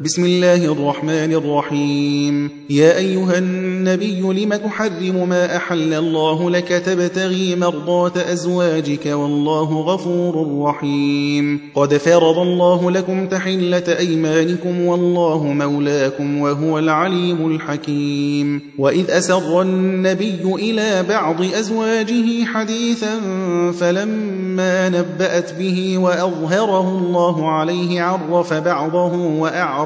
بسم الله الرحمن الرحيم. يا أيها النبي لم تحرم ما أحل الله لك تبتغي مرضات أزواجك والله غفور رحيم. قد فرض الله لكم تحلة أيمانكم والله مولاكم وهو العليم الحكيم. وإذ أسر النبي إلى بعض أزواجه حديثا فلما نبأت به وأظهره الله عليه عرف بعضه وأعرض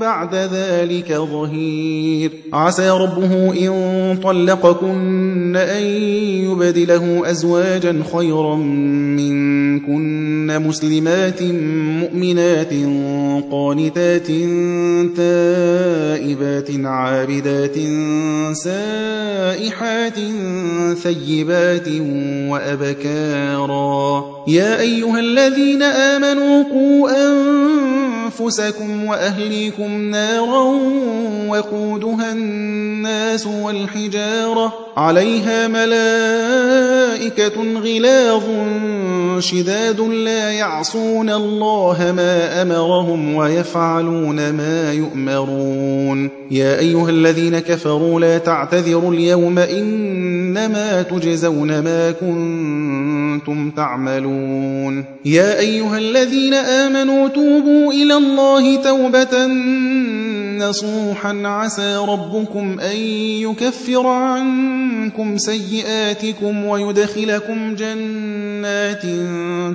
بعد ذلك ظهير. عسى ربه إن طلقكن أن يبدله أزواجا خيرا منكن مسلمات مؤمنات قانتات تائبات عابدات سائحات ثيبات وأبكارا. يا أيها الذين آمنوا قوا أنفسكم وأهليكم نارا وقودها الناس والحجارة عليها ملائكة غلاظ شداد لا يعصون الله ما أمرهم ويفعلون ما يؤمرون يا أيها الذين كفروا لا تعتذروا اليوم إنما تجزون ما كنتم تعملون يا أيها الذين آمنوا توبوا إلى الله توبة نصوحا. عسى ربكم أن يكفر عنكم سيئاتكم ويدخلكم جنات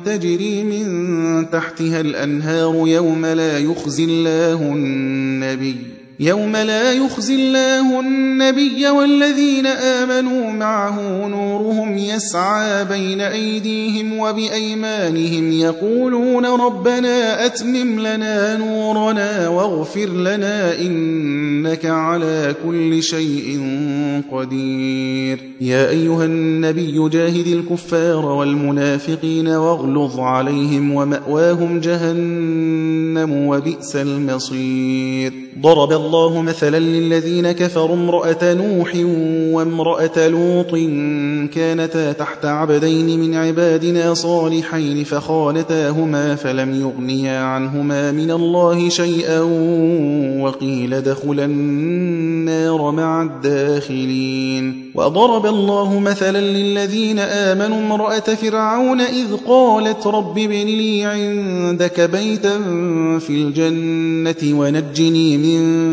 تجري من تحتها الأنهار يوم لا يخزي الله النبي. يوم لا يخزي الله النبي والذين آمنوا معه نورهم يسعى بين أيديهم وبأيمانهم يقولون ربنا أتمم لنا نورنا واغفر لنا إنك على كل شيء قدير. يا أيها النبي جاهد الكفار والمنافقين واغلظ عليهم ومأواهم جهنم وبئس المصير. ضرب الله مثلا للذين كفروا امرأة نوح وامرأة لوط كانتا تحت عبدين من عبادنا صالحين فخانتاهما فلم يغنيا عنهما من الله شيئا وقيل دخلا النار مع الداخلين. وضرب الله مثلا للذين آمنوا امرأة فرعون إذ قالت رب ابن لي عندك بيتا في الجنة ونجني من